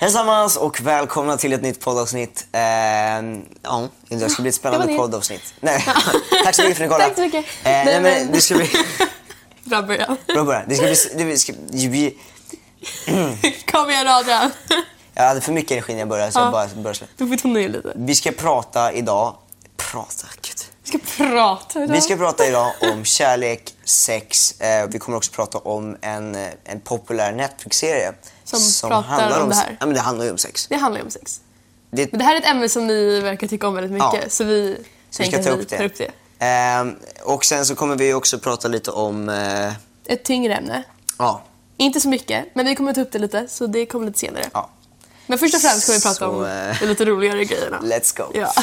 Allesammans och välkomna till ett nytt poddavsnitt. Eh, ja, det ska bli ett spännande poddavsnitt. Nej, tack så mycket för att ni kollade. Tack så mycket. Eh, nej, men det ska bli... Bra början. Bra början. Det ska bli... Det ska bli Kom igen Adrian. jag hade för mycket energi när jag började så jag Ja. bara började. Du får tona ner lite. Vi ska prata idag... Prata? Gud. Vi ska prata idag. Vi ska prata idag om kärlek, sex. Eh, vi kommer också prata om en, en populär Netflix-serie. Som pratar om det här. Ja, men det handlar ju om sex. Det handlar ju om sex. Det, Men det här är ett ämne som ni verkar tycka om väldigt mycket. Ja. Så vi så vi tänker ska ta vi upp det. tar upp det. Ehm, och sen så kommer vi också prata lite om... Eh, Ett tyngre ämne. ja, Inte så mycket, men vi kommer ta upp det lite. Så det kommer lite senare. ja. Men först och främst ska vi prata Så, om eh, de lite roligare grejerna. Let's go. Ja.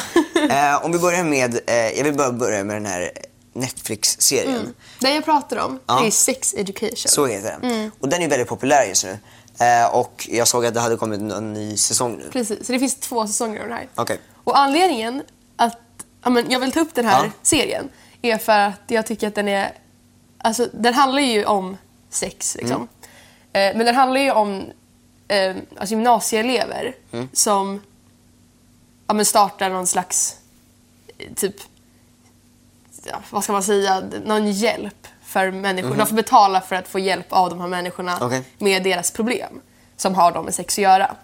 Eh, om vi börjar med... Eh, jag vill bara börja med den här Netflix-serien. Det jag pratar om Ja. är sex education. Så heter den. Mm. Och den är väldigt populär just nu. Eh, och jag såg att det hade kommit en ny säsong nu. Precis, så det finns två säsonger av den här. Okej. Och anledningen att ja, men jag vill ta upp den här Ja. serien är för att jag tycker att den är... Alltså den handlar ju om sex liksom. Mm. Eh, men den handlar ju om eh, alltså gymnasieelever Mm. som ja, men startar någon slags eh, typ ja, vad ska man säga, någon hjälp för människor. De får betala för att få hjälp av de här människorna Mhm. Okej. med deras problem som har de med sex att göra.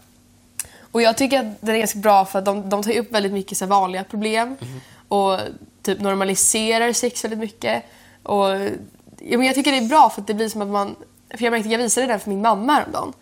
Och jag tycker att den är ganska bra för att de, de tar upp väldigt mycket så vanliga problem Mhm. och typ normaliserar sex väldigt mycket. Och ja, men jag tycker det är bra för att det blir som att man... För jag märkte jag visade den för min mamma häromdagen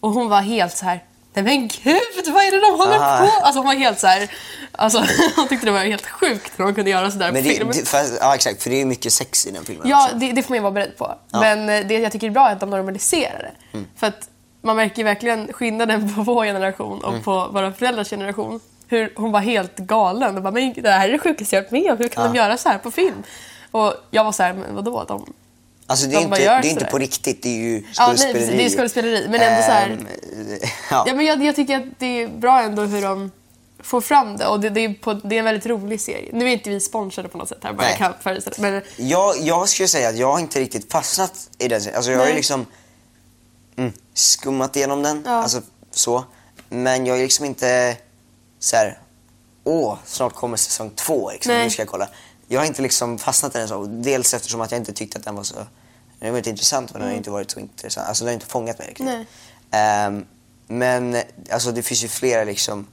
och hon var helt så här Nej men gud, vad är det de håller Aha. på Alltså hon var helt så här, alltså hon tyckte det var helt sjukt när de kunde göra sådär Men på det, film. det, fast, ja, exakt. För det är mycket sex i den filmen Ja, det, det får man ju vara beredd på. Ja. Men eh, det jag tycker är bra är att de normaliserar det. Mm. För att man märker verkligen skillnaden på vår generation och Mm. på våra föräldrars generation. Hur hon var helt galen och bara, men det här är det sjukaste jag varit med om. Hur kan Ja. de göra så här på film? Och jag var så här, men vadå? De... Alltså det är, inte, det är inte på riktigt, det är ju Ja, nej, skådespeleri. det är skådespeleri. Men ändå så här, Ehm, ja. ja, men jag, jag tycker att det är bra ändå hur de får fram det. Och det, det, är, på, det är en väldigt rolig serie. Nu är inte vi sponsrade på något sätt här, bara Nej. jag kan. Men Jag, jag skulle säga att jag har inte riktigt fastnat i den serien. Alltså jag har ju Nej. liksom mm, skummat igenom den, Ja. alltså så. Men jag är liksom inte så här. åh, snart kommer säsong två, liksom. Nej. nu ska jag kolla. Jag har inte liksom fastnat i den så. Dels eftersom att jag inte tyckte att den var så, den var inte intressant men den har inte varit så intressant. Alltså den har inte fångat mig riktigt. Ehm, men alltså det finns ju flera liksom,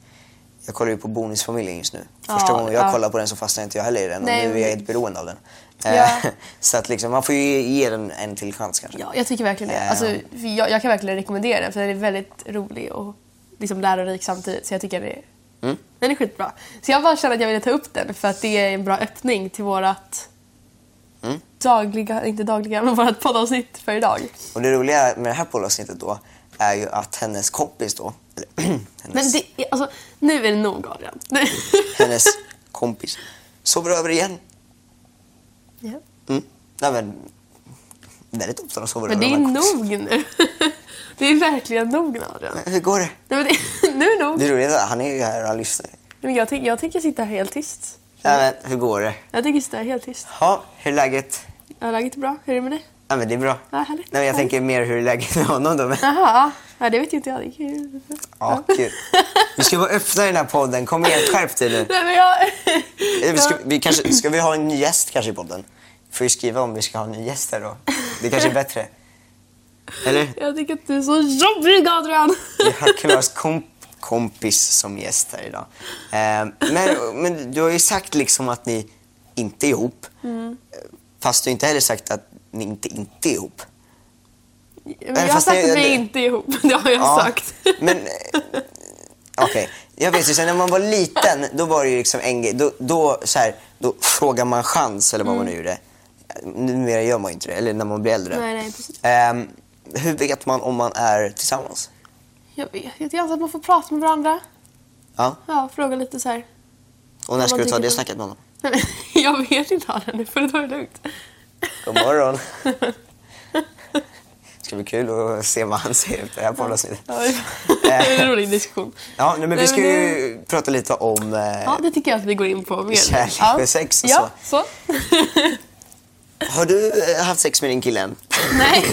jag kollar ju på Bonusfamiljen just nu. Första Ja, gången jag ja. kollar på den så fastnar inte jag heller i den Nej, och nu är jag helt beroende av den. Ja. Eh, så att liksom, man får ju ge den en till chans kanske. Ja, jag tycker verkligen det. Eh. Alltså, jag, jag kan verkligen rekommendera den för den är väldigt rolig och liksom lärorik samtidigt. Så jag tycker det är, Mm. den är skitbra. Så jag bara känner att jag ville ta upp den för att det är en bra öppning till vårat. Dagliga, inte dagliga, men vårat poddavsnitt för idag. Och det roliga med det här poddavsnittet då är ju att hennes kompis då, eller hennes, Men det, är- alltså, nu är det nog Adrian. Nu- hennes kompis sover över igen. ja. Mm. Nej, men, väldigt ofta de sover Men över det är de här kompisarna. nog nu. Det är verkligen nog nu Adrian. Hur går det? Nej, men det, nu är det nog. Det roliga är att han är ju här och han lyssnar. Men jag, jag tänker sitta här helt tyst. Nej, men, hur går det? Jag tänker sitta här helt tyst. Ja, hur är läget? Ja, läget är bra. Hur är det med dig? Ja, men det är bra. Ja, härligt. Nej, jag Härligt. tänker mer hur är läget med honom då. Men, Jaha, ja, det vet ju inte jag. Det är kul. ja, kul. Vi ska bara öppna den här podden. Kom igen, skärp dig nu. Nej, men jag... Vi ska, vi kanske, ska vi ha en ny gäst kanske i podden? Får ju skriva om vi ska ha en ny gäst här då. Det kanske är bättre. Eller? Jag tycker att du är så jobbig Adrian. Vi har Klaras komp kompis som gäst här idag. Eh, men, men du har ju sagt liksom att ni inte är ihop. Mm. Fast du inte heller sagt att ni inte inte är ihop. Men jag har fast sagt att vi inte är ihop. Det har jag Ja, sagt. Men eh, okej, jag vet ju sen när man var liten då var det ju liksom en grej. Då, då, så här, då frågar man chans eller vad man nu gjorde. Numera gör man ju inte det, eller när man blir äldre. Nej, nej, precis. Ehm, hur vet man om man är tillsammans? Jag vet inte. Jag att man får prata med varandra. Ja, Ja, fråga lite så här. och när ska du ta det- snacket med honom? Nej, men jag vet inte Adrian. Nu får du ta det lugnt. God morgon. Det ska bli kul att se vad han säger efter det här poddavsnittet. Ja, det är en rolig diskussion. Ja, nej, men vi Nej, ska men ju prata lite om... Eh, Ja, det tycker jag att vi går in på mer. Kärlek ja. och sex och ja, så. Har du eh, haft sex med din kille än? Nej.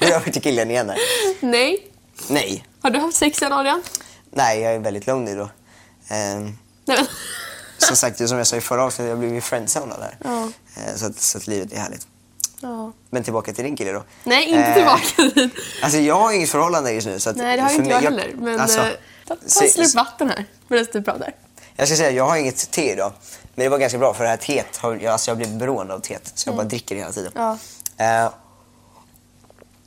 Går över till killen igen här. Nej. Nej. Har du haft sex än Adrian? Nej, jag är väldigt lugn nu då. Ehm, Nej. Som sagt, som jag sa i förra avsnittet, jag blev ju friendzonad där. Ja. Eh, så, att, så att livet är härligt. Ja. Men tillbaka till din kille då. Nej, inte Eh, tillbaka dit. Alltså jag har inget förhållande just nu. Så att Nej, det har inte mig- jag heller. Men alltså, eh, ta, en slurp vatten här medan du pratar. Jag ska säga, jag har inget te idag. Men det var ganska bra för det här teet, har, jag, alltså jag blev beroende av teet. Så jag bara dricker det hela tiden. Mm. Ja. Eh,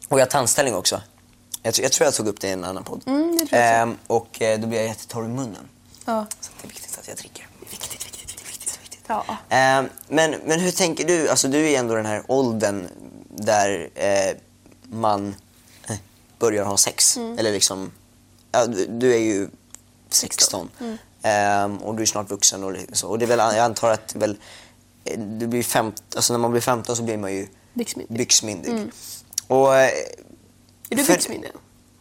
och jag har tandställning också. Jag, tror- jag tror jag tog upp det i en annan podd. Mm, Ehm, och eh, då blir jag jättetorr i munnen. Ja. Så det är viktigt att jag dricker. Viktigt, viktigt, viktigt. viktigt, viktigt. Ja. Ehm, men, men hur tänker du? Alltså du är ändå den här åldern där eh, man eh, börjar ha sex. Mm. Eller liksom, ja, du, du är ju 16. Mm. Ehm, och du är snart vuxen och, så. och det är väl, jag antar att väl, eh, du blir 15, alltså när man blir 15 så blir man ju Byxmyndig. byxmyndig. Och, eh, Är du för- byxmyndig?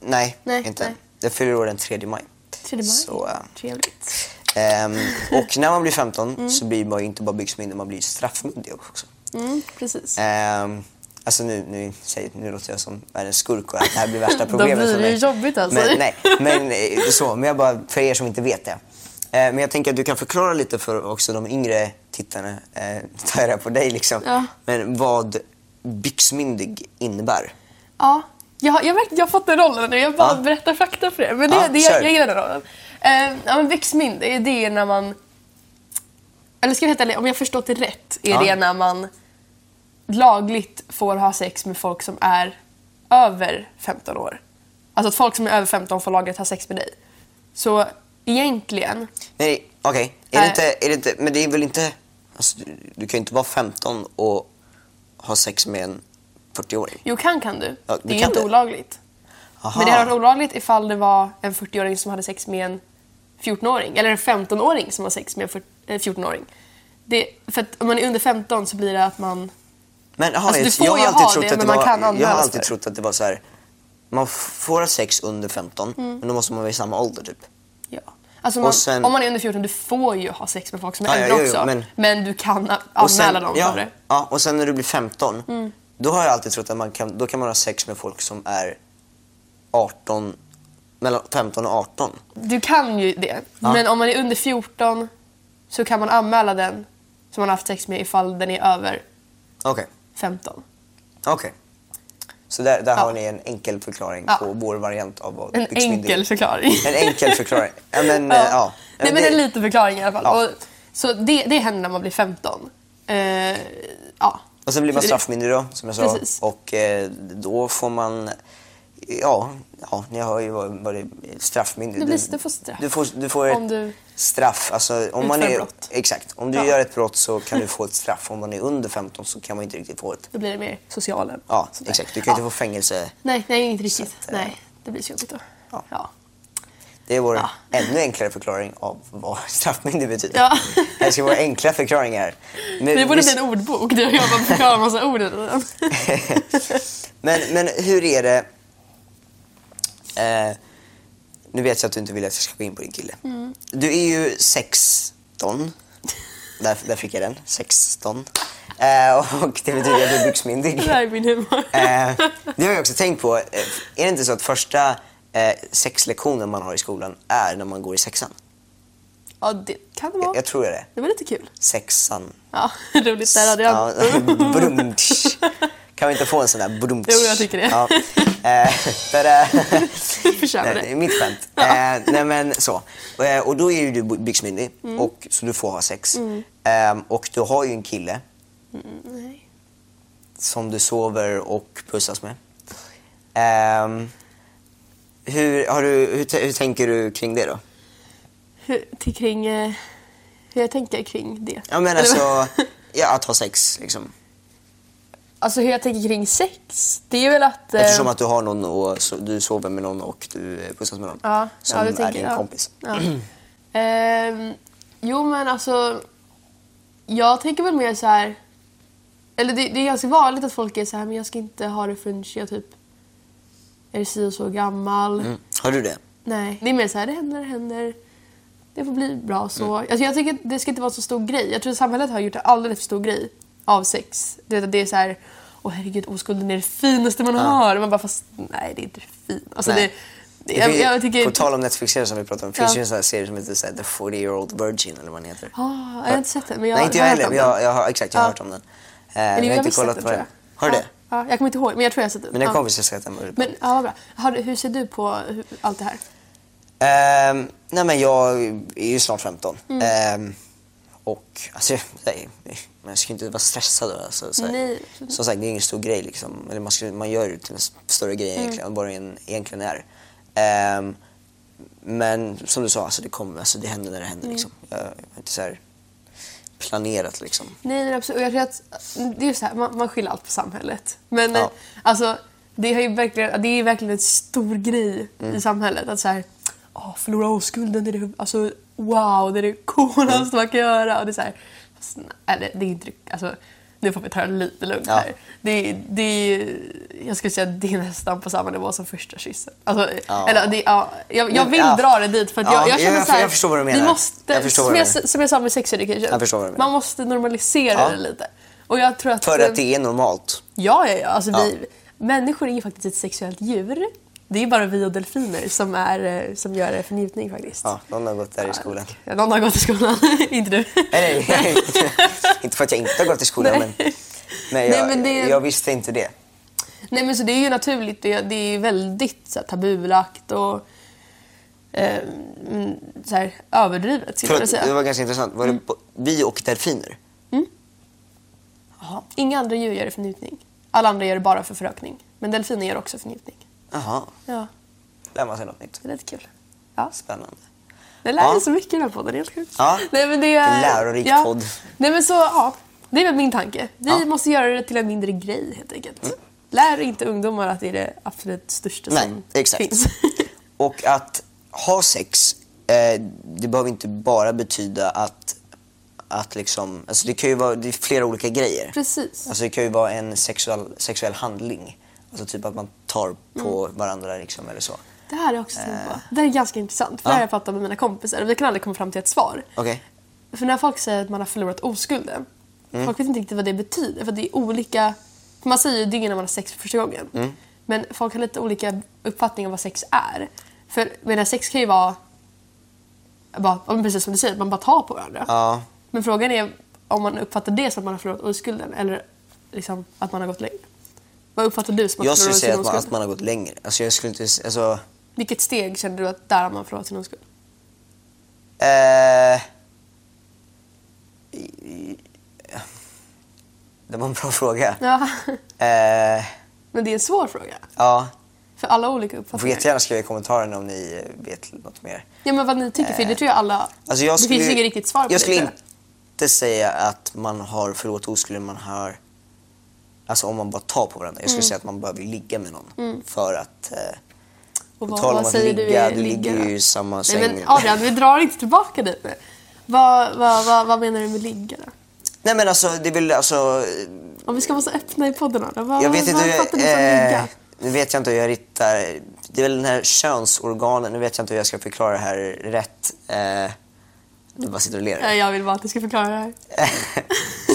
Nej, Nej, inte. nej. Jag fyller år den 3 maj. 3 maj? Så, eh, Trevligt. Ehm, och när man blir 15 så blir man ju inte bara byxmyndig, man blir straffmyndig också. Mm, precis. Ehm, alltså nu, nu, säger, nu låter jag som världens skurk och att det här blir värsta Då problemet blir för det mig. ju jobbigt alltså. Men, nej, men eh, så, men jag bara, för er som inte vet det. Eh, men jag tänker att du kan förklara lite för också de yngre tittarna, eh, tar jag det på dig liksom. Ja. Men vad byxmyndig innebär. Ja, jag, jag, jag har fått den rollen nu. Jag bara Ja. berättar fakta för er. Men det, Ja, det, jag, jag gillar den rollen. Uh, ja, men byxmyndig, det är när man... Eller ska jag vara helt ärlig, om jag förstått det rätt är Ja. det när man lagligt får ha sex med folk som är över 15 år. Alltså att folk som är över 15 får lagligt ha sex med dig. Så egentligen, Nej, okej. Är, det inte, är det inte, men det är väl inte... Alltså, du, du kan ju inte vara 15 och ha sex med en 40-åring. jo kan kan du. Ja, du det är kan inte det. olagligt. Aha. Men det hade varit olagligt ifall det var en 40-åring som hade sex med en 14-åring. Eller en 15-åring som har sex med en 40 eh, 14-åring. Det, för att om man är under 15 så blir det att man... Men aha, Alltså, du jag, får jag ju ha trott det, att det men man var, kan Jag har alltid för trott att det var så här. Man får ha sex under 15, Mm. men då måste man vara i samma ålder typ. Ja. Alltså man, sen- Om man är under 14, du får ju ha sex med folk som är Ja, ja, äldre jo, jo, också. men- Men... du kan anmäla dem ja, för det. Ja, och sen när du blir 15, Mm. då har jag alltid trott att man kan, då kan man ha sex med folk som är 18, mellan 15 och 18. Du kan ju det. Ja. Men om man är under 14 så kan man anmäla den som man har haft sex med ifall den är över Okej, 15. okej. Så där, där Ja. har ni en enkel förklaring Ja. på vår variant av vad En enkel förklaring. En enkel förklaring. Ja, men, ja. ja. Nej, men det- en liten förklaring i alla fall. Och, så det, det händer när man blir 15. Eh, ja. Och sen blir man straffmyndig då, som jag sa. Precis. Och eh, då får man... Ja, ja ni hör ju vad, vad det är. Straffmyndig. Du blir- du får straff. Du får, du får Om du straff. Alltså, om man är, brott. Exakt. Om du Ja. gör ett brott så kan du få ett straff. Om man är under 15 så kan man inte riktigt få ett... Då blir det mer socialen. Ja, Sådär. exakt. Du kan inte få fängelse. Nej, nej, inte riktigt. Att, eh, nej, det blir så jobbigt då. Ja. Ja. Det är vår Ja. ännu enklare förklaring av vad straffmyndig betyder. Ja. Det ska vara enkla förklaringar. Men, Det borde visst- bli en ordbok där jag bara förklarar en massa ord i den. men, men hur är det... Eh, nu vet jag att du inte vill att jag ska gå in på din kille. Mm. Du är ju 16. Där, där fick jag den. 16. Eh, och det betyder att du är byxmyndig. Det här är min humor. Eh, det har jag också tänkt på. Eh, Är det inte så att första eh, sexlektionen man har i skolan är när man går i sexan? Ja, det kan det Jag, vara. jag tror det det. Var lite kul. Sexan. Ja, roligt där hade jag. Ja. Kan vi inte få en sån där brumtsch? Jo, jag tycker det. Ja. Eh, Nej, det. mitt skämt. Eh, nej men så. Eh, och då är ju du byxmyndig, Mm. och, så du får ha sex. Eh, och du har ju en kille Nej. som du sover och pussas med. Eh, hur, du, hur, hur tänker du kring det då? Hur, till kring, eh, hur jag tänker kring det. Ja men alltså, ja, att ha sex liksom. Alltså hur jag tänker kring sex, det är väl att... eh, Eftersom att du har någon och så, du sover med någon och du eh, pussas med någon. Ja, som ja, det är tänker din jag. kompis. Ja. Ehm, jo men alltså, jag tänker väl mer så här. Eller det, det är ganska vanligt att folk är så här, men jag ska inte ha det förrän jag typ är si och så gammal. Mm. Har du det? Nej, det är mer så här, det händer, det händer. Det får bli bra så. Mm. Alltså jag tycker att det ska inte vara så stor grej. Jag tror att samhället har gjort en alldeles för stor grej av sex. Det, det är så här, åh herregud, oskulden är det finaste man har. Och man bara, fast nej det är inte det fint. Alltså Nej. det, Det Jag, finns- jag tycker... På tal om Netflix-serier som vi pratade om, finns Ja. ju en sån här serie som heter så här, The 40 year old virgin eller vad den heter. Ah, jag har inte sett den, men jag Nej inte jag har heller, jag, den. jag har, exakt, jag har Ja. hört om den. Eh, Eller jag jag har inte kollat på den. jag. Har du ja. det? Ja, jag kommer inte ihåg, men jag tror jag har sett den. Men en ja. kompis har sett den. Men ja, vad bra. Har, du- hur ser du på allt det här? Ehm, nej men jag är ju snart 15. Mm. Ehm, och alltså, nej, man ska inte vara stressad. Alltså, så här. Nej. Som sagt, det är ingen stor grej. Liksom. Eller man, ska, man gör det till en större grej Mm. egentligen, än vad det en- egentligen är. Ehm, men som du sa, alltså, det, kommer, alltså, det händer när det Mm. händer. Liksom. Jag har inte så här planerat liksom. Nej, nej absolut. Och jag tror att det är så här, man, man skyller allt på samhället. Men Ja. alltså, det, har ju verkligen, det är verkligen en stor grej Mm. i samhället. Att så här, åh, förlora oskulden, det är det, alltså, wow, det är det coolaste Mm. man kan göra. Och det är så här, eller det är inte det- alltså, nu får vi ta det lite lugnt Ja. här. Det, det är, jag skulle säga att det är nästan på samma nivå som första kyssen. Alltså, Ja. eller, det, ja, jag, jag vill Ja. dra det dit för att Ja, jag, jag känner jag- så här, jag förstår vad du Vi menar. måste, Jag förstår som, jag, som jag sa med sex education, man måste normalisera Ja. det lite. Och jag tror att, För att det är normalt. Ja, ja, ja. Alltså, Ja. Vi, människor är ju faktiskt ett sexuellt djur. Det är bara vi och delfiner som, är, eh, som gör det för njutning faktiskt. Ja, någon har gått där i skolan. Ja, någon har gått i skolan, inte du. Nej, nej, inte för att jag inte har gått i skolan, Nej. men, jag, Nej, men det- jag visste inte det. Nej men så det är ju naturligt, det, det är väldigt så här, tabulagt och eh, mm, så här, överdrivet skulle jag vilja det säga. var ganska intressant. Var det bo- vi och delfiner? Jaha. Inga andra djur gör det för njutning. Alla andra gör det bara för förökning. Men delfiner gör också för njutning. Jaha, Ja, lär man sig något nytt. det är lite kul. Ja. Spännande. Det lär Ja. så mycket i den här podden, helt sjukt. Ja. Nej, men det är... Lärorik ja. podd. Nej men så, ja. Det är väl min tanke. Vi Ja. måste göra det till en mindre grej helt enkelt. Lär inte ungdomar att det är det absolut största Nej, som exakt. finns. Och att ha sex, eh, det behöver inte bara betyda att, att liksom, alltså det kan ju vara det är flera olika grejer. Precis. Alltså det kan ju vara en sexuell, sexuell handling. Alltså typ att man tar på Mm. varandra liksom eller så. Det här är också tänkt på. Det här är ganska intressant. För Ja. det här har jag pratat med mina kompisar och vi kan aldrig komma fram till ett svar. Okej. För när folk säger att man har förlorat oskulden, Mm. folk vet inte riktigt vad det betyder. För det är olika... Man säger ju är när man har sex för första gången. Mm. Men folk har lite olika uppfattning om vad sex är. För menar, sex kan ju vara, bara, precis som du säger, man bara tar på varandra. Ja. Men frågan är om man uppfattar det som att man har förlorat oskulden eller liksom att man har gått längre. Vad uppfattar du som att Jag skulle säga att man, att man har gått längre. Alltså jag skulle inte, alltså... Vilket steg känner du att där har man förlorat sin oskuld? Eh, det var en bra fråga. Ja, Eh, men det är en svår fråga. ja, För alla olika ni får uppfattningar. jättegärna skriva i kommentarerna om ni vet något mer. Ja men vad ni tycker, för det tror jag alla... Alltså jag det skulle, finns ju inget riktigt svar på Jag det. skulle jag. inte säga att man har förlorat oskulden, man har... Alltså om man bara tar på varandra. Jag skulle säga att man vill ligga med någon. För att... Eh, Och vad, tal om att ligga, du du ligger ju i samma Nej säng. men Adrian, vi drar inte tillbaka dit nu. Vad, vad, vad, vad menar du med ligga då? Nej men alltså, det är väl alltså... Om vi ska vara så öppna i podden då. Vad, Jag vet inte vad fattar du som jag... ligga? Eh, nu vet jag inte hur jag ritar... Det är väl den här könsorganen, nu vet jag inte hur jag ska förklara det här rätt. Eh, du bara sitter och ler. Nej, Jag vill bara att du ska förklara det här.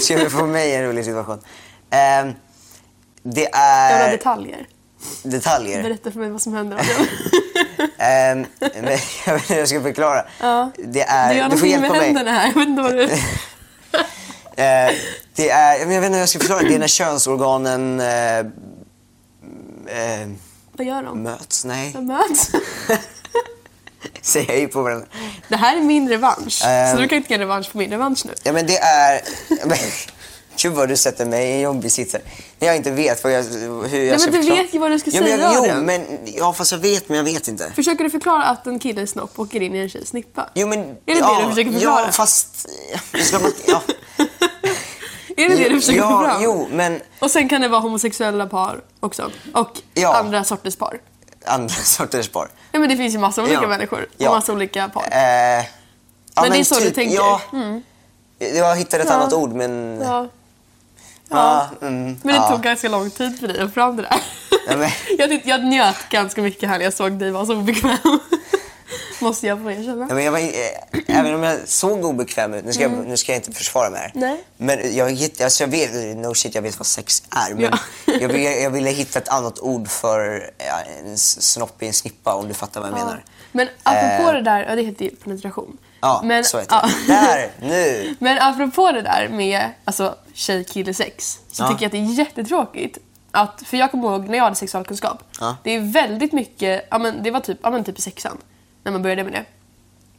Ska vi få mig en rolig situation? Ehm, det Jag vill ha är detaljer. detaljer. Berätta för mig vad som händer. Ehm, men jag vet inte hur jag ska förklara. Ja. Det är, Du gör du får någonting med hjälpa mig. händerna här. Jag vet inte vad du... Eh, det är, jag vet inte hur jag ska förklara. Det är när könsorganen eh, eh, Vad gör de? möts. Nej, De möts. jag ju på varandra. Det här är min revansch. Ehm. Så du kan inte ge revansch på min revansch nu. Ja men det är... Men, gud vad du sätter mig i en jobbig sits. När jag inte vet vad jag, hur jag men ska du förklara. vet ju vad du ska ja, men säga, jag, Jo, men, ja fast jag vet men jag vet inte. Försöker du förklara att en killes snopp åker in i en tjejs snippa? Jo men... Är det ja, det du försöker förklara? Ja fast... Ska man, ja. Är det det du försöker ja, förklara? Jo, men Och sen kan det vara homosexuella par också. Och Ja. andra sorters par. andra sorters par. Ja men det finns ju massa olika Ja. människor och Ja. massa olika par. Eh, ja, Men det är så du tänker? Ja, Mm. jag hittade ett annat ord men... Ja. Ja, mm, Men det ja. tog ganska lång tid för dig att få fram det där. Ja, men- jag, tyckte, jag njöt ganska mycket här när jag såg dig vara så obekväm. Måste jag få erkänna. Ja, men jag var, eh, även om jag såg obekväm ut, nu ska, jag, nu ska jag inte försvara mig här. Mm. Nej. Men jag, alltså jag vet, no shit, jag vet vad sex är. Men Ja. jag, ville, jag ville hitta ett annat ord för ja, en snopp i en snippa om du fattar vad jag menar. Men apropå Eh. det där, ja det heter ju penetration. Ja, men, så heter det. ja. Där, nu! Men apropå det där med alltså, tjej-kille-sex så Ja. tycker jag att det är jättetråkigt. Att, för jag kommer ihåg när jag hade sexualkunskap. Ja. Det är väldigt mycket, ja, men det var typ, ja, men typ i sexan när man började med det.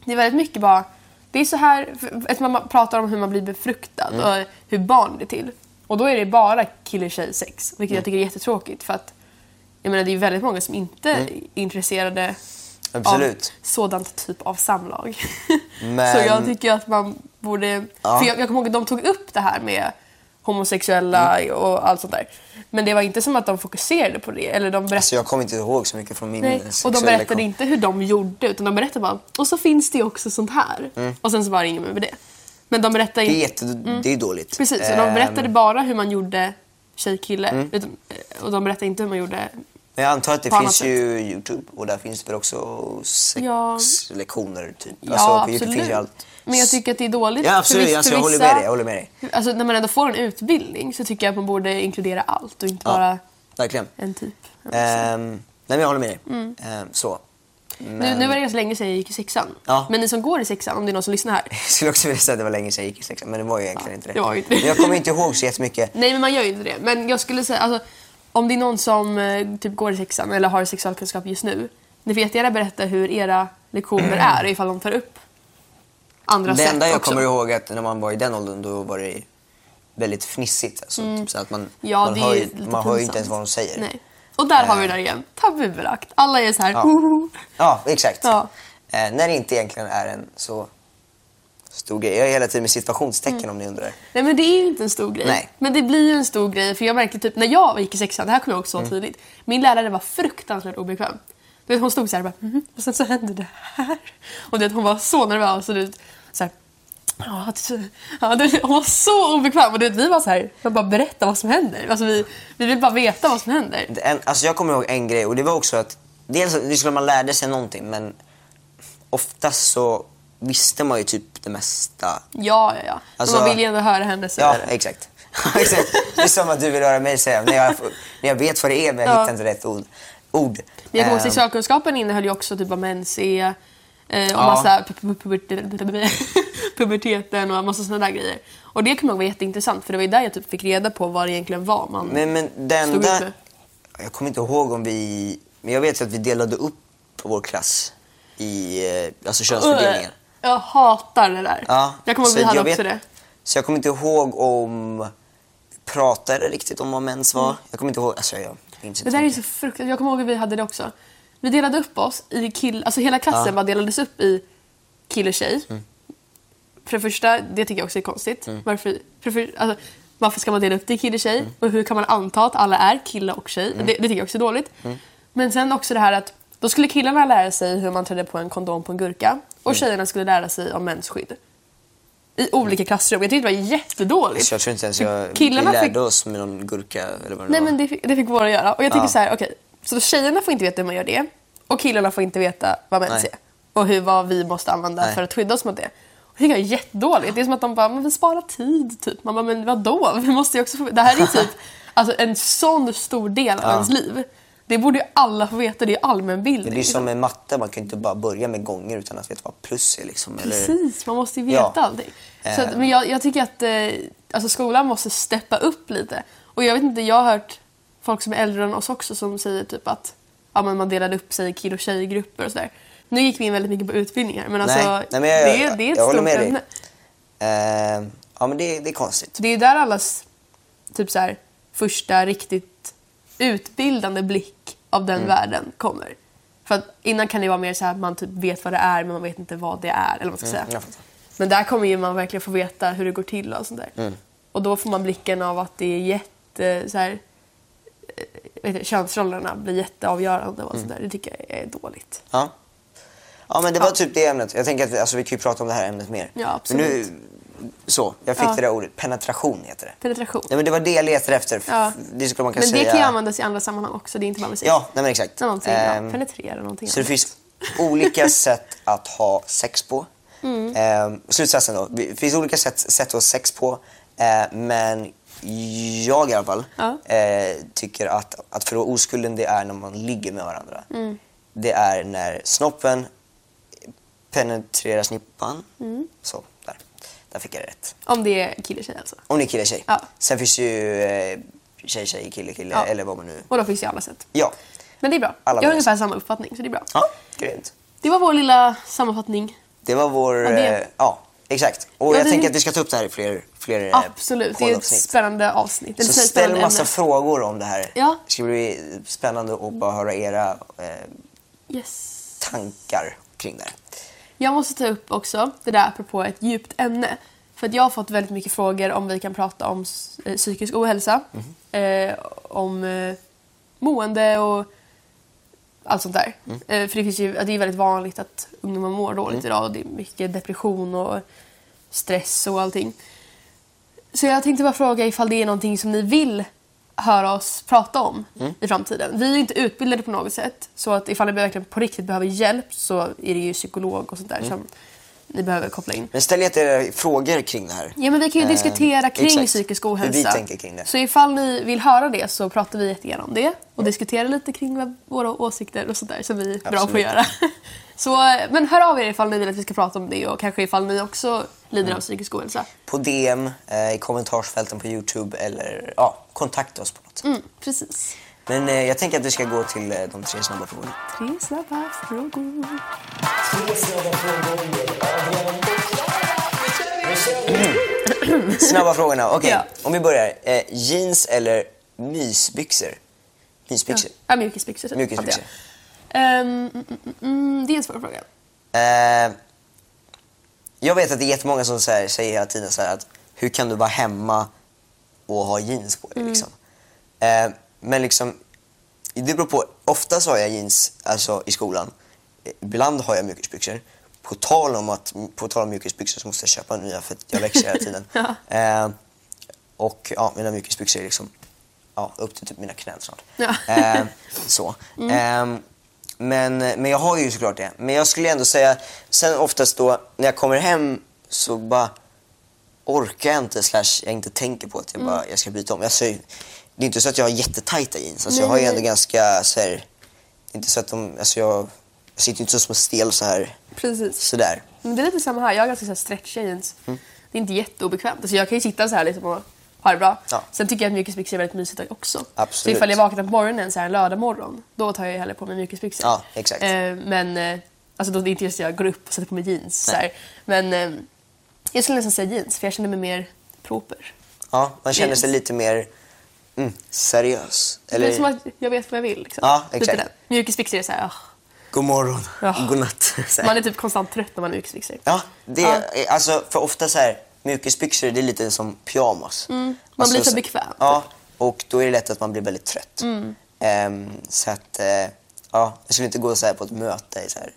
Det är väldigt mycket bara, det är så här, eftersom man pratar om hur man blir befruktad Mm. och hur barn blir till. Och då är det bara kille-tjej-sex, vilket Mm. jag tycker är jättetråkigt för att jag menar det är väldigt många som inte är intresserade Mm. Absolut. av sådant typ av samlag. Men- Så jag tycker att man borde... Ja. För jag, jag kommer ihåg att de tog upp det här med homosexuella Mm. och allt sånt där. Men det var inte som att de fokuserade på det. Eller de berättade, Alltså jag kommer inte ihåg så mycket från min nej, och de berättade lektion. inte hur de gjorde utan de berättade bara och så finns det också sånt här. Och sen så var det inget mer med det. Men de berättade Mm. Det är, inte... jätte, det är dåligt. Precis, och de Ehm, berättade bara hur man gjorde tjej-kille. Mm. Och de berättade inte hur man gjorde... Men jag antar att det finns ju Youtube och där finns det väl också Ja. sexlektioner typ. Ja, alltså, på absolut. Finns ju allt. Men jag tycker att det är dåligt. Ja för absolut, viss- alltså, för jag håller vissa- med dig. Jag håller med dig. Alltså när man ändå får en utbildning så tycker jag att man borde inkludera allt och inte Ja. bara Verkligen. en typ. Ehm, nej men jag håller med dig. Mm. Ehm, så. Nu, nu var det ganska länge sedan jag gick i sexan. Ja. Men ni som går i sexan, om det är någon som lyssnar här. Jag skulle också vilja säga att det var länge sedan jag gick i sexan, men det var ju egentligen Ja, inte det. det var inte det. Men jag kommer inte ihåg så jättemycket. Nej men man gör ju inte det. Men jag skulle säga, alltså, om det är någon som eh, typ går i sexan eller har sexualkunskap just nu. Ni får jättegärna berätta hur era lektioner är ifall de tar upp andra Det sätt enda jag också. kommer ihåg är att när man var i den åldern då var det väldigt fnissigt. Alltså, typ så att man, Mm. Ja, man det hör, ju, lite man hör ju inte ens vad de säger. Eh. Nej. Och där har vi det där igen. Tabubelagt. Alla är så här. Ja. Ja, exakt. Ja. Eh, när det inte egentligen är en så stor grej. Jag är hela tiden med situationstecken Mm. om ni undrar. Nej men det är ju inte en stor grej. Nej. Men det blir ju en stor grej för jag märkte typ när jag gick i sexan, det här kommer jag också så Mm. tydligt. Min lärare var fruktansvärt obekväm. Du vet, hon stod så här och bara, "Mhm." och sen så hände det här. Och du vet, hon var så nervös och du vet, så här, Ja, det, hon var så obekväm och du vet, vi var så här, jag bara berätta vad som händer. Alltså, vi, vi vill bara veta vad som händer. En, alltså jag kommer ihåg en grej och det var också att dels att det skulle man lärde sig någonting men oftast så visste man ju typ det mesta. Ja, ja, ja. Alltså- man vill ju ändå höra henne säga Ja, det. exakt. exakt. Det är som att du vill höra mig säga när jag, när jag vet vad det är men jag Ja. hittar inte rätt ord. ord. Men jag kommer ihåg Ehm, sexualkunskapen innehöll ju också typ om mens, eh, och Ja. massa pu- pu- puber- puberteten och massa sådana där grejer. Och det kommer jag ihåg var jätteintressant för det var ju där jag typ fick reda på vad det egentligen var man Men, men det stod med. Jag kommer inte ihåg om vi... Men jag vet att vi delade upp vår klass i eh, alltså könsfördelningen. Jag hatar det där. Ja, jag kommer ihåg så vi hade också det. Så jag kommer inte ihåg om vi pratade riktigt om vad mens var. Jag kommer inte ihåg. Alltså jag minns Det inte. där är så fruktansvärt. Jag kommer ihåg att vi hade det också. Vi delade upp oss i kill... Alltså hela klassen Ja. bara delades upp i kille och tjej. För det första, det tycker jag också är konstigt. Varför, för, för, alltså, varför ska man dela upp det i kille och tjej? Och hur kan man anta att alla är kille och tjej? Det, det tycker jag också är dåligt. Men sen också det här att då skulle killarna lära sig hur man trädde på en kondom på en gurka. Och tjejerna skulle lära sig om mensskydd. I olika klassrum. Jag tyckte det var jättedåligt. Så jag tror inte ens jag, Killarna vi lärde fick- oss med någon gurka eller vad det Nej var. men det fick, det fick våra göra. Och jag tycker Ja. så här, okej. Så då tjejerna får inte veta hur man gör det. Och killarna får inte veta vad mens Nej. är. Och hur, vad vi måste använda Nej. för att skydda oss mot det. Och det tycker jag är jättedåligt. Det är som att de bara, men vi sparar tid typ. Man bara, men vadå? Vi måste ju också få... Det här är typ alltså, en sån stor del av Ja. ens liv. Det borde ju alla få veta. Det är allmänbildning. Det är som med matte, man kan ju inte bara börja med gånger utan att veta vad plus är. Liksom, eller... Precis, man måste ju veta Ja. allting. Så att, Eh. men jag, jag tycker att eh, alltså skolan måste steppa upp lite. Och jag vet inte, jag har hört folk som är äldre än oss också som säger typ att ja, men man delade upp sig i kill och tjejgrupper och sådär. Nu gick vi in väldigt mycket på utbildningar men alltså Nej, nej, men jag- det, är- det är ett jag håller stort dig. ämne. Eh, ja men det, det är konstigt. Det är där allas typ så här, första riktigt utbildande blick av Mm. den världen kommer. För att innan kan det vara mer så här att man typ vet vad det är men man vet inte vad det är. Eller vad man ska Mm, säga. jag. Men där kommer ju man verkligen få veta hur det går till och sånt där. Mm. Och då får man blicken av att det är jätte... Så här, eh, vet du, könsrollerna blir jätteavgörande och Mm. sånt där. Det tycker jag är dåligt. Ja. Ja men det var Ja. typ det ämnet. Jag tänker att vi, alltså, vi kan ju prata om det här ämnet mer. Ja, absolut. Men nu, så, jag fick Ja. det där ordet. Penetration heter det. Penetration. Nej men det var det jag letade efter. Ja. Det skulle man kan Men säga. det kan ju användas i andra sammanhang också. Det är inte bara sex. Ja, nej men exakt. Någonting, Ehm, ja, penetrera någonting Så det annat. finns olika sätt att ha sex på. Mm. Eh, slutsatsen då. Det finns olika sätt, sätt att ha sex på. Eh, men jag i alla fall Ja. eh, tycker att, att förlora oskulden det är när man ligger med varandra. Mm. Det är när snoppen penetrerar snippan. Mm. Så, där. Fick jag det rätt. Om det är kille tjej alltså. Om ni är kille tjej. Ja. Sen finns det ju eh, tjej tjej kille kille Ja. eller vad man nu... Och då finns det ju alla sätt. Ja. Men det är bra. Alla jag har ungefär samma uppfattning så det är bra. Ja, grymt. Det var vår lilla sammanfattning. Det var vår... Ja, det- eh, Ja, exakt. Och Ja, jag det- tänker att vi ska ta upp det här i fler, fler eh, Absolut, det är ett spännande avsnitt. Så säg ställ spännande massa ämne. frågor om det här. Ja. Det ska bli spännande att bara höra era eh, Yes. tankar kring det här. Jag måste ta upp också, det där apropå ett djupt ämne. För att jag har fått väldigt mycket frågor om vi kan prata om eh, psykisk ohälsa. Eh, om eh, mående och allt sånt där. Eh, för det, finns ju, det är väldigt vanligt att ungdomar mår dåligt idag. Och det är mycket depression och stress och allting. Så jag tänkte bara fråga ifall det är någonting som ni vill höra oss prata om i framtiden. Vi är inte utbildade på något sätt. Så att ifall ni verkligen på riktigt behöver hjälp så är det ju psykolog och sånt där som ni behöver koppla in. Men ställ jättegärna frågor kring det här. Ja men vi kan ju Eh, diskutera kring exakt. psykisk Hur ohälsa. vi tänker kring det. Så ifall ni vill höra det så pratar vi jättegärna om det och diskuterar lite kring våra åsikter och sånt där som vi är bra på att Absolut. göra. Så, men hör av er ifall ni vill att vi ska prata om det och kanske ifall ni också lider Mm. av psykisk ohälsa. På DM, eh, i kommentarsfälten på Youtube eller ja, kontakta oss på något sätt. Mm, precis. Men eh, jag tänker att vi ska gå till eh, de tre snabba frågorna. Tre snabba frågor. Snabba frågorna, okej. Ja. Om vi börjar. Eh, jeans eller mysbyxor? Mysbyxor? Ja, mjukisbyxor. Mjukisbyxor. Um, mm, mm, mm, det är en svår fråga. Eh, jag vet att det är jättemånga som så här, säger hela tiden så här att hur kan du vara hemma och ha jeans på dig? Liksom. Eh, men liksom, det beror på. Ofta så har jag jeans alltså, i skolan. Ibland har jag mjukisbyxor. På tal om, att, på tal om mjukisbyxor så måste jag köpa nya för att jag växer hela tiden. Ja. eh, och ja, mina mjukisbyxor är liksom ja, upp till typ mina knän snart. Ja. Eh, så. Ehm, men, men jag har ju såklart det. Men jag skulle ändå säga, sen oftast då när jag kommer hem så bara orkar jag inte slash jag inte tänker på att jag bara jag ska byta om. Jag det är inte så att jag har jättetajta jeans. Alltså, jag har ju ändå ganska så här, inte så att de, alltså jag, jag sitter ju inte så som en stel så här Precis. sådär. Men det är lite samma här. Jag har ganska så här stretchiga jeans. Mm. Det är inte jätteobekvämt. Alltså jag kan ju sitta så här liksom och ha det bra. Ja. Sen tycker jag att mjukisbyxor är väldigt mysigt också. Absolut. Så ifall jag vaknar på morgonen så här en lördag morgon, då tar jag hellre på mig mjukisbyxor. Ja, exakt. Eh, men eh, alltså då är det inte just jag går upp och sätter på mig jeans. Så här. Men eh, jag skulle nästan säga jeans för jag känner mig mer proper. Ja, man känner sig lite mer mm, seriös. Det är som att jag vet vad jag vill. Liksom. Ja, exakt. Mjukisbyxor är så här, ah. God morgon, Ja. god natt. Man är typ konstant trött när man har mjukisbyxor. Ja, det Ja. är, alltså för ofta så här, mjukisbyxor det är lite som pyjamas. man Alltså, blir så- bekväm. Ja, och då är det lätt att man blir väldigt trött. Mm. Ehm, så att, eh, ja, jag skulle inte gå så här på ett möte i så här,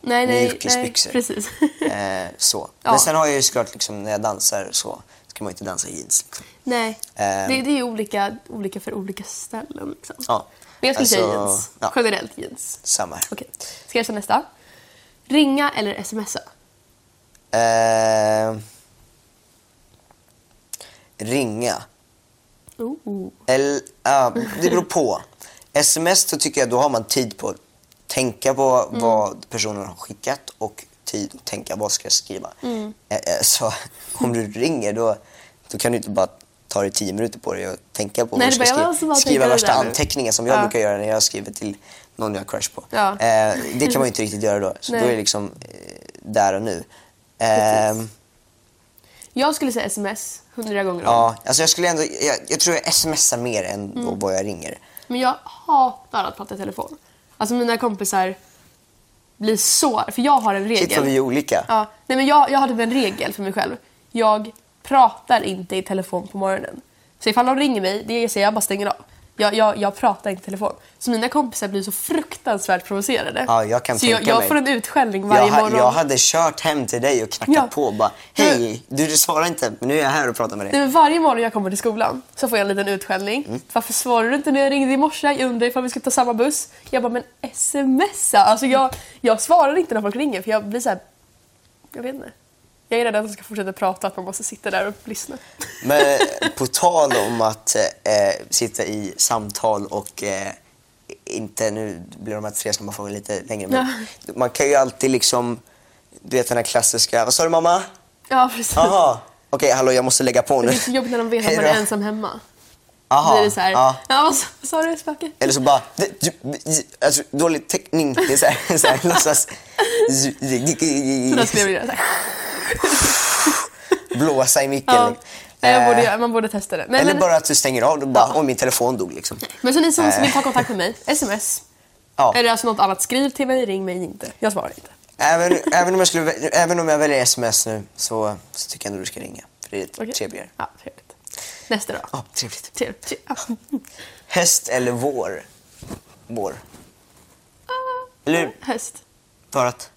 Nej, nej, nej. Mjukisbyxor. Precis. eh, så. Ja. Men sen har jag ju såklart liksom, när jag dansar så ska man inte dansa i jeans. Liksom. Nej, Ehm. det, det är olika, olika för olika ställen. Liksom. Ja. Men jag skulle säga Alltså, jeans. ja. Generellt jeans. Samma här. Okej, ska jag köra nästa? Ringa eller smsa? Ehm, ringa. Oh. Eller, ja, det beror på. Sms då tycker jag då har man tid på att tänka på vad personen har skickat och tid att tänka vad ska jag skriva. Eh, eh, Så om du ringer då, då kan du inte bara ta dig tio minuter på dig och tänka på Nej, vad du ska bara, jag skriva. måste bara Skriva värsta anteckningen som jag Ja. brukar göra när jag skriver till någon jag har crush på. Ja. Eh, det kan man ju inte riktigt göra då. Så Nej. då är det liksom eh, där och nu. Ehm, Jag skulle säga sms hundra gånger om. Ja, alltså jag skulle ändå, jag, jag tror jag smsar mer än Mm. vad jag ringer. Men jag hatar att prata i telefon. Alltså mina kompisar blir så... För jag har en regel. Shit vad vi är olika. Ja, nej men jag, jag har typ en regel för mig själv. Jag pratar inte i telefon på morgonen. Så ifall de ringer mig, det säger jag bara stänger av. Jag, jag, jag pratar inte i telefon. Så mina kompisar blir så fruktansvärt provocerade. Ja, jag kan så jag, tänka jag mig. får en utskällning varje jag, ha- morgon. jag hade kört hem till dig och knackat Ja. på och bara Hej, du, du svarar inte men nu är jag här och pratar med dig. Nej, men varje morgon jag kommer till skolan så får jag en liten utskällning. Mm. Varför svarade du inte när jag ringde i morse? Jag undrade ifall vi skulle ta samma buss. Jag bara, men smsa! Alltså jag, jag svarar inte när folk ringer för jag blir så här. Jag vet inte. Jag är rädd att de ska fortsätta prata att man måste sitta där och lyssna. Men på tal om att eh, sitta i samtal och eh, inte, nu blir de här tre snabba frågorna lite längre, men man kan ju alltid liksom, du vet den här klassiska, vad sa du mamma? Ja, precis. Jaha, okej hallå jag måste lägga på nu. det är så jobbigt när de vet att man är ensam hemma. Aha, Då är det så här, ja. ja. vad, sa- du spöke? Eller så bara, "Det- du- alltså, dålig täckning. Det är så här, så här låtsas... Så då skulle jag vilja. Blåsa i micken. Ja. liksom. Borde, Eh, man borde testa det. Nej, Eller men, bara att du stänger av och bara, åh min telefon dog liksom. men så ni som Eh. vill ta kontakt med mig, sms. Ja. Eller alltså något annat, skriv till mig, ring mig inte. Jag svarar inte. Även, även, om jag skulle, även om jag väljer sms nu så, så tycker jag ändå du ska ringa. För det är Okej? trevligare. Ja, trevligt. Nästa då. Ja, trevligt. Trevligt. Tre- ja. Höst eller vår? Vår. Eller hur? Höst. För att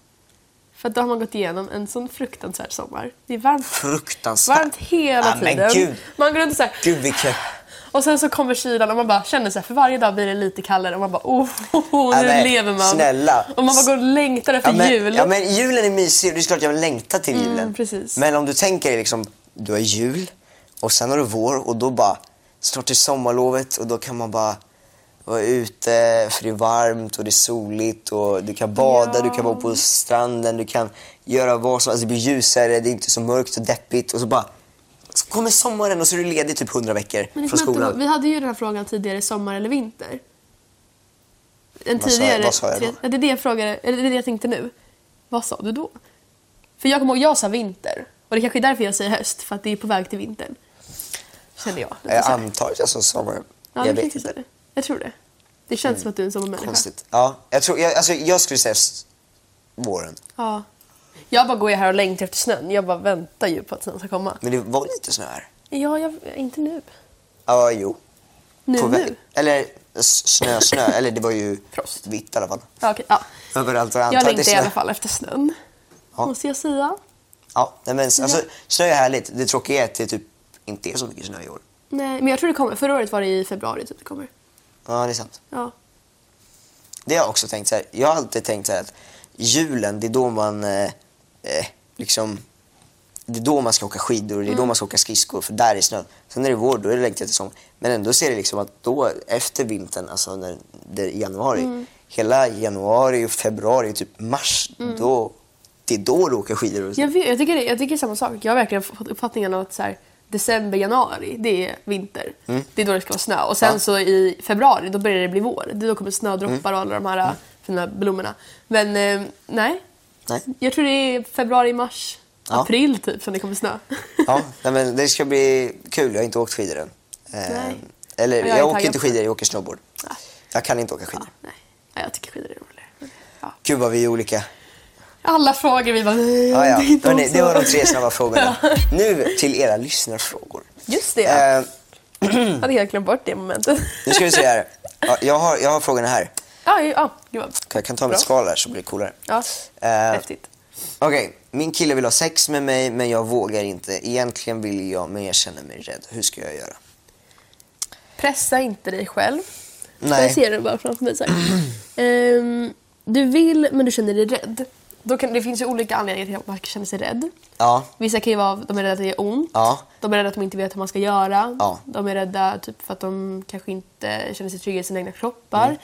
För att då har man gått igenom en sån fruktansvärd sommar. Det är varmt, fruktansvärt. varmt hela Ja, men tiden. gud. Man går runt och så här, Gud vilken... Och sen så kommer kylan och man bara känner så här, för varje dag blir det lite kallare och man bara oh, oh, oh Ja, nu men lever man. snälla. Och man bara går och längtar efter Ja men, jul. ja men julen är mysig och det är klart jag längtar till julen. Mm, precis. Men om du tänker dig liksom, du har jul och sen har du vår och då bara snart är sommarlovet och då kan man bara vara ute för det är varmt och det är soligt och du kan bada, Ja. du kan vara på stranden, du kan göra vad som helst. Det blir ljusare, det är inte så mörkt och deppigt och så bara så kommer sommaren och så är du ledig typ 100 veckor Men från skolan. Vi hade ju den här frågan tidigare, sommar eller vinter. En Vad tidigare, vad sa jag då? Det är det jag frågade, eller det är det jag tänkte nu. Vad sa du då? För jag kommer ihåg, jag sa vinter. Och det kanske är därför jag säger höst, för att det är på väg till vintern. Kände jag. Jag antar att jag sa sommar. Ja, jag vet inte. det. Jag tror det. Det känns som att du är en sommarmänniska. Konstigt. Ja, jag, tror, jag, alltså, jag skulle säga s- våren. Ja. Jag bara går ju här och längtar efter snön. Jag bara väntar ju på att snön ska komma. Men det var lite snö här. Ja, jag, inte nu. Ja, jo. Nu, På nu. Eller s- snö, snö. Eller det var ju Frost. vitt i alla fall. Ja, okej. ja. Överallt jag Jag antar att det är längtar i alla fall efter snön. Ja. Måste jag säga. Ja, nej, men alltså, snö är härligt. Det tråkiga är att det typ inte är så mycket snö i år. Nej, men jag tror det kommer. Förra året var det i februari typ det kommer. Ja, det är sant. Ja. Det har jag också tänkt så här. Jag har alltid tänkt så här att julen, det är då man eh, eh, liksom det är då man ska åka skidor, det är Mm. då man ska åka skridskor för där är snön. Sen är det vår, då är det längtat till sommar. Men ändå ser det liksom att då efter vintern, alltså när det är januari, Mm. hela januari och februari, typ mars, då, det är då du åker skidor. Och så. Jag, vet, jag, tycker det, jag tycker samma sak. Jag har verkligen fått uppfattningen av att så här, december, januari, det är vinter. Det är då det ska vara snö. Och sen Mm. Ja. så i februari, då börjar det bli vår. Det då kommer snödroppar Mm. och alla de här äh, fina blommorna. Men eh, nej. Nej. Jag tror det är februari, mars, Ja. april typ som det kommer snö. Ja, nej, men det ska bli kul. Jag har inte åkt skidor än. Eh. Eller Jag jag, åker inte skidor, jag åker snowboard. Nej. Jag kan inte åka skidor. Ja, nej. Ja, jag tycker skidor är roligare. Ja. Gud vad vi är olika. Alla frågor vi bara... nej, Ja, ja. det är inte Hörrni, det var de tre snabba frågorna. Nu till era lyssnarfrågor. Just det. Eh, Jag hade helt glömt bort det momentet. nu ska vi se här. Ja, jag, har, jag har frågorna här. ja, Jag kan ta mitt skal här så blir det coolare. Ja, Eh, häftigt. Okej, min kille vill ha sex med mig men jag vågar inte. Egentligen vill jag men jag känner mig rädd. Hur ska jag göra? Pressa inte dig själv. Nej. Jag ser det bara framför mig så. Ehm, du vill men du känner dig rädd. Då kan, det finns ju olika anledningar till att man känner sig rädd. Ja, Vissa kan ju vara att de är rädda att det gör ont. Ja. De är rädda att de inte vet hur man ska göra. Ja. De är rädda typ, för att de kanske inte känner sig trygga i sina egna kroppar. Mm.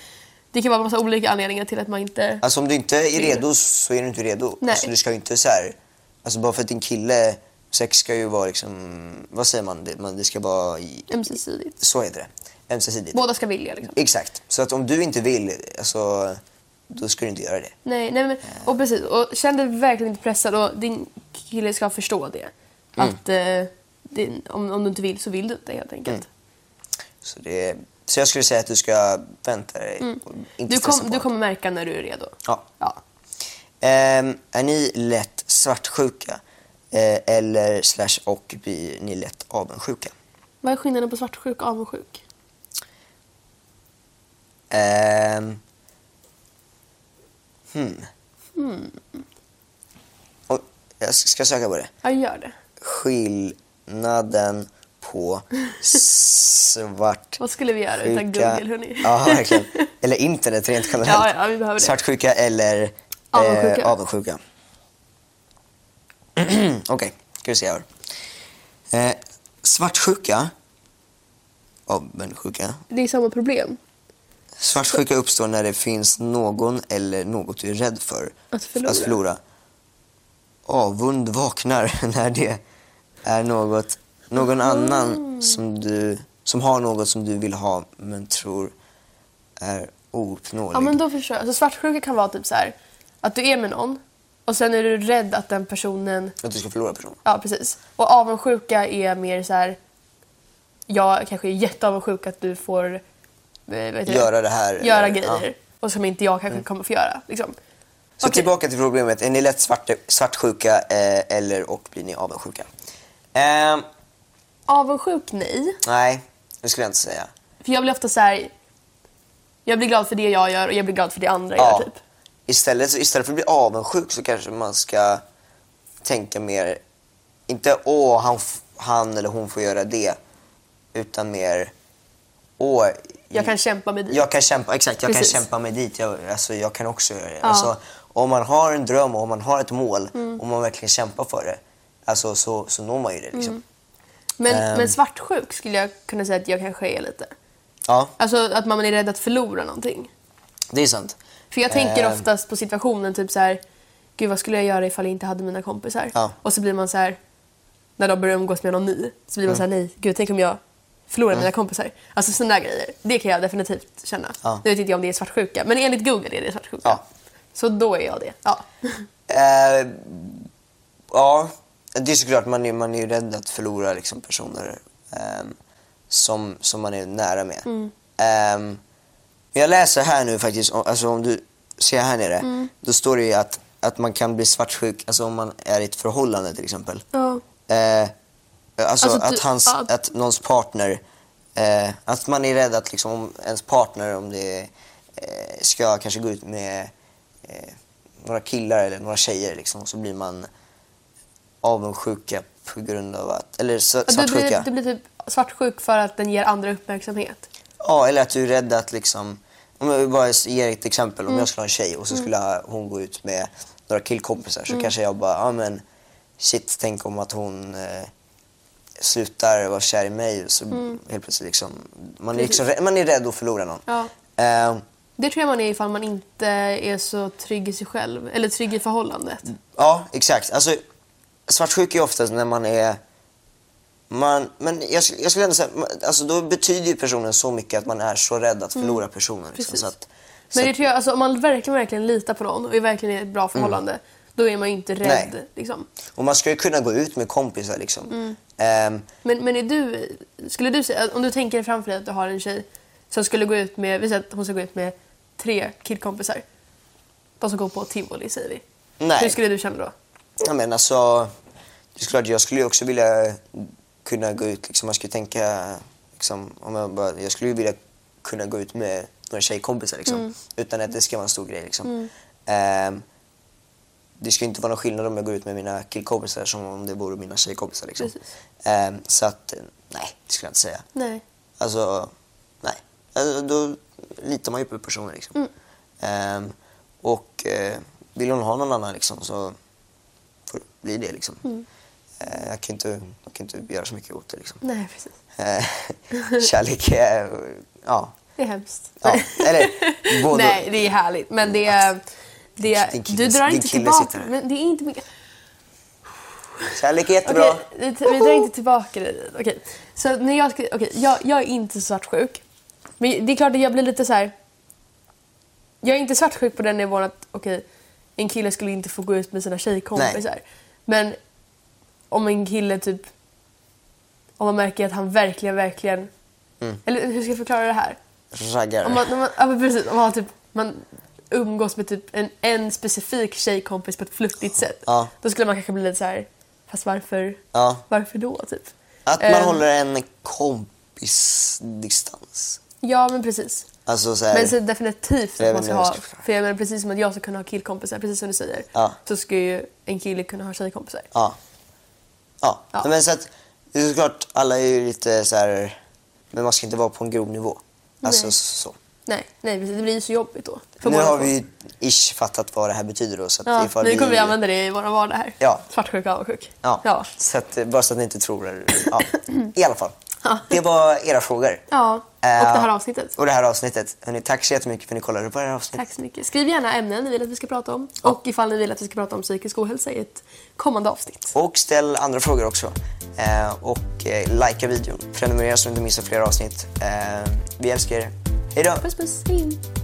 Det kan vara en massa olika anledningar till att man inte... alltså om du inte är redo så är du inte redo. Nej. Alltså, du ska ju inte så här, alltså bara för att din kille, sex ska ju vara liksom, vad säger man? Det, man, det ska vara, i, Ömsesidigt. så heter det, ömsesidigt. Båda ska vilja liksom. Exakt. Så att om du inte vill, alltså, då ska du inte göra det. Nej, nej men, och precis. Och känn dig verkligen inte pressad och din kille ska förstå det. Mm. Att eh, det, om, om du inte vill så vill du inte helt enkelt. Mm. Så, det, så jag skulle säga att du ska vänta dig och inte Mm. Du, kom, du kommer märka när du är redo. Ja. ja. Ehm, är ni lätt svartsjuka? Eh, eller slash och blir ni lätt avundsjuka? Vad är skillnaden på svartsjuk och avundsjuk? Ehm. Hmm. Och jag ska söka på det. Ja, gör det. Skillnaden på svart Vad skulle vi göra utan Google, hörni? Ja, verkligen. Eller internet rent generellt. Ja, ja, vi behöver det. Svartsjuka eller Avundsjuka. Eh, avundsjuka. Okej, ska vi se här. Eh, svartsjuka, avundsjuka. Det är samma problem. Svartsjuka uppstår när det finns någon eller något du är rädd för Att förlora. förlora. Avund vaknar när det är något, någon annan som, du, som har något som du vill ha men tror är ouppnåelig. Ja, men då förstår jag. Alltså, svartsjuka kan vara typ så här att du är med någon och sen är du rädd att den personen... Att du ska förlora personen. Ja, precis. Och avundsjuka är mer så här... Jag kanske är jätteavundsjuk att du får... eh, det? Göra det här, Göra eller- grejer. ja. Mm. Och som inte jag kanske kommer få göra. Liksom. Så Okej. tillbaka till problemet. Är ni lätt svart, svartsjuka eh, eller och blir ni avundsjuka? Eh, Avundsjuk, nej. nej, det skulle jag inte säga. För jag blir ofta så här... Jag blir glad för det jag gör och jag blir glad för det andra Ja. gör, typ. Istället, istället för att bli avundsjuk så kanske man ska tänka mer, inte åh han, han eller hon får göra det, utan mer åh Jag kan kämpa med dit. jag kan kämpa, exakt, jag Precis. kan kämpa mig dit. Jag, alltså, jag kan också göra det. Ja. Mm. Alltså, om man har en dröm och om man har ett mål och man verkligen kämpar för det, alltså, så, så når man ju det. Liksom. Men, Ehm. men svartsjuk skulle jag kunna säga att jag kanske är lite. Ja, Alltså att man är rädd att förlora någonting. det är sant. För jag tänker Ehm. oftast på situationen typ så här. Gud vad skulle jag göra ifall jag inte hade mina kompisar? Ja. Och så blir man så här. När de börjar umgås med någon ny. Så blir man så Mm. här, nej gud tänk om jag förlorar mina kompisar. Alltså sådana där grejer. Det kan jag definitivt känna. Ja. Nu vet inte jag om det är svartsjuka. Men enligt Google är det svartsjuka. Ja. Så då är jag det. Ja. Eh, ja, det är såklart man är, man är ju rädd att förlora liksom, personer ehm, som, som man är nära med. Mm. Men jag läser här nu faktiskt, alltså om du ser här nere, Mm. då står det ju att, att man kan bli svartsjuk alltså om man är i ett förhållande till exempel. ja. Eh, alltså, Alltså, att, du- hans, ja. att någons partner, eh, att man är rädd att liksom, om ens partner om det eh, ska kanske gå ut med eh, några killar eller några tjejer liksom, så blir man avundsjuka på grund av att, eller s- Du blir, svartsjuka. du blir typ svartsjuk för att den ger andra uppmärksamhet. Ja, eller att du är rädd att liksom, om jag bara ger ett exempel, Mm. om jag skulle ha en tjej och så skulle hon gå ut med några killkompisar Mm. så kanske jag bara, ja men shit, tänk om att hon eh, slutar vara kär i mig så helt plötsligt liksom, man är, Mm. Liksom man är rädd att förlora någon. Ja. Eh, Det tror jag man är ifall man inte är så trygg i sig själv. Eller trygg i förhållandet. ja, exakt. Alltså, svartsjuka är oftast när man är man, men jag, jag skulle ändå säga, alltså då betyder ju personen så mycket att man är så rädd att förlora personen. Liksom, Mm. Precis. så att, Men det tror jag, alltså, om man verkligen, verkligen litar på någon och är verkligen i ett bra förhållande, då är man ju inte rädd. Nej. Liksom. och man ska ju kunna gå ut med kompisar liksom. Mm. Ehm, Men, men är du, skulle du säga, om du tänker framför dig att du har en tjej som skulle gå ut med, vi säger att hon ska gå ut med tre killkompisar. De som går på tivoli säger vi. Nej. Hur skulle du känna då? Ja, men alltså, det är klart, jag skulle ju också vilja kunna gå ut, liksom, man skulle tänka, liksom, om jag, bara, jag skulle ju vilja kunna gå ut med några tjejkompisar liksom, Mm. utan att det ska vara en stor grej. Liksom. Ehm, det ska inte vara någon skillnad om jag går ut med mina killkompisar som om det vore mina tjejkompisar. Liksom. Ehm, så att, eh, nej, det skulle jag inte säga. Nej. Alltså, nej. Alltså, då litar man ju på personen liksom. Mm. Ehm, och eh, vill hon ha någon annan liksom så får det bli det liksom. Mm. Eh, jag, kan inte, jag kan inte göra så mycket åt det liksom. Nej, precis. Eh, kärlek är, ja. Det är hemskt. ja. Eller både Nej, det är härligt. Men det är... Det Din kille- du drar inte tillbaka... Men det är inte mycket... Kärlek är jättebra. Okej, vi, vi drar inte tillbaka det. Okej. Så när jag, okej, jag, jag är inte svartsjuk. Men det är klart att jag blir lite så här. Jag är inte svartsjuk på den nivån att okej, en kille skulle inte få gå ut med sina tjejkompisar. Men om en kille typ... Om man märker att han verkligen, verkligen... Mm. Eller hur ska jag förklara det här? Raggar. Om man, om man, ja, precis, om man, typ, man umgås med typ en, en specifik tjejkompis på ett flörtigt sätt. Ja. Då skulle man kanske bli lite så här, fast varför, Ja. varför då? Typ. Att man Ehm, håller en kompisdistans. Ja, men precis. Alltså så här, Men så definitivt att man ska ha, för jag menar precis som att jag ska kunna ha killkompisar, precis som du säger, Ja. så ska ju en kille kunna ha tjejkompisar. Ja. Ja. Ja. Men så att, det är såklart, alla är ju lite så här, men man ska inte vara på en grov nivå. Alltså Nej. så. Nej, nej precis. det blir ju så jobbigt då. För Nu har vi ju ish fattat vad det här betyder då. Så att Ja, nu kommer vi använda det i vår vardag här. Ja. Svartsjuk och avundsjuk. Ja. Ja. Så att, bara så att ni inte tror det. Ja. I alla fall. Ja. Det var era frågor. Ja, och det Eh, här avsnittet. Och det här avsnittet. Hörrni, tack så jättemycket för att ni kollade på det här avsnittet. Tack så mycket. Skriv gärna ämnen ni vill att vi ska prata om. Och ifall ni vill att vi ska prata om psykisk ohälsa i ett kommande avsnitt. Och ställ andra frågor också. Eh, och eh, likea videon. Prenumerera så du inte missar fler avsnitt. Eh, vi älskar er. Hej då! Puss puss, hej!